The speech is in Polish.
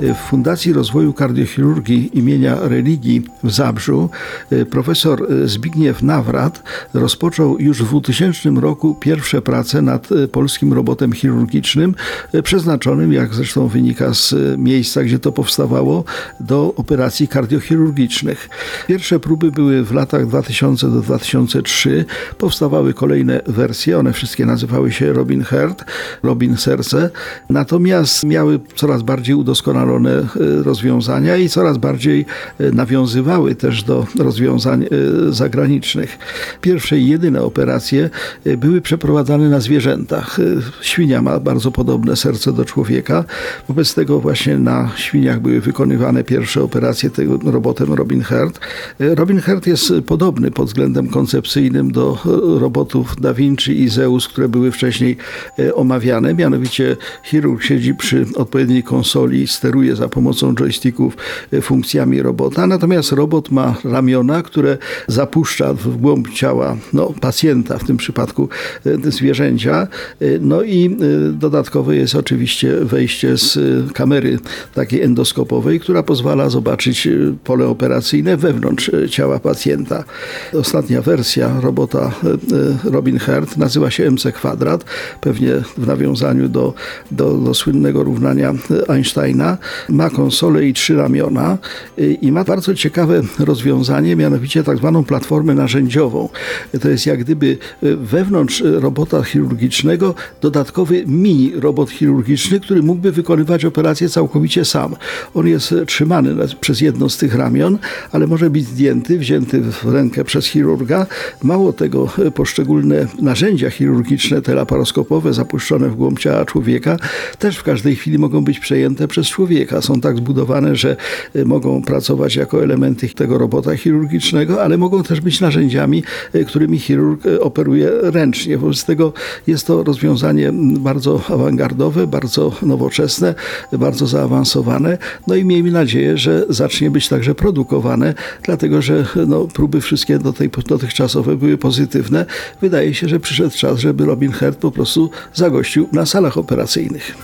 W Fundacji Rozwoju Kardiochirurgii imienia Religii w Zabrzu y, profesor Zbigniew Nawrat rozpoczął już w 2000 roku pierwsze prace nad y, polskim robotem chirurgicznym, y, przeznaczonym, jak zresztą wynika z miejsca, gdzie to powstawało, do operacji kardiochirurgicznych. Pierwsze próby były w latach 2000 do 2003. Powstawały kolejne wersje, one wszystkie nazywały się Robin Heart, Robin Serce, natomiast miały coraz bardziej udoskonalone rozwiązania i coraz bardziej e, nawiązywały też do rozwiązań e, zagranicznych. Pierwsze i jedyne operacje e, były przeprowadzane na zwierzętach. Świnia ma bardzo podobne serce do człowieka, wobec tego właśnie na świniach były wykonywane pierwsze operacje tego robotem Robin Heart. Robin Heart jest podobny pod względem koncepcyjnym do robotów Da Vinci i Zeus, które były wcześniej omawiane. Mianowicie chirurg siedzi przy odpowiedniej konsoli, steruje steruje za pomocą joysticków e, funkcjami robota. Natomiast robot ma ramiona, które zapuszcza w głąb ciała no, pacjenta, w tym przypadku e, zwierzęcia. E, no i dodatkowe jest oczywiście wejście z kamery takiej endoskopowej, która pozwala zobaczyć pole operacyjne wewnątrz ciała pacjenta. Ostatnia wersja robota Robin Heart nazywa się MC Kwadrat, pewnie w nawiązaniu do, do, do słynnego równania Einsteina ma konsolę i trzy ramiona y, i ma bardzo ciekawe rozwiązanie, mianowicie tak zwaną platformę narzędziową. To jest jak gdyby y, wewnątrz robota chirurgicznego dodatkowy mini robot chirurgiczny, który mógłby wykonywać operację całkowicie sam. On jest trzymany przez jedno z tych ramion, ale może być zdjęty, wzięty w rękę przez chirurga. Mało tego, poszczególne narzędzia chirurgiczne, te laparoskopowe, zapuszczone w głąb ciała człowieka, też w każdej chwili mogą być przejęte przez człowieka człowieka. Są tak zbudowane, że y, mogą pracować jako elementy tego robota chirurgicznego, ale mogą też być narzędziami, y, którymi chirurg y, operuje ręcznie. Wobec tego jest to rozwiązanie bardzo awangardowe, bardzo nowoczesne, bardzo zaawansowane. No i miejmy nadzieję, że zacznie być także produkowane, dlatego że no, próby wszystkie do tej, dotychczasowe były pozytywne. Wydaje się, że przyszedł czas, żeby Robin Heard po prostu zagościł na salach operacyjnych.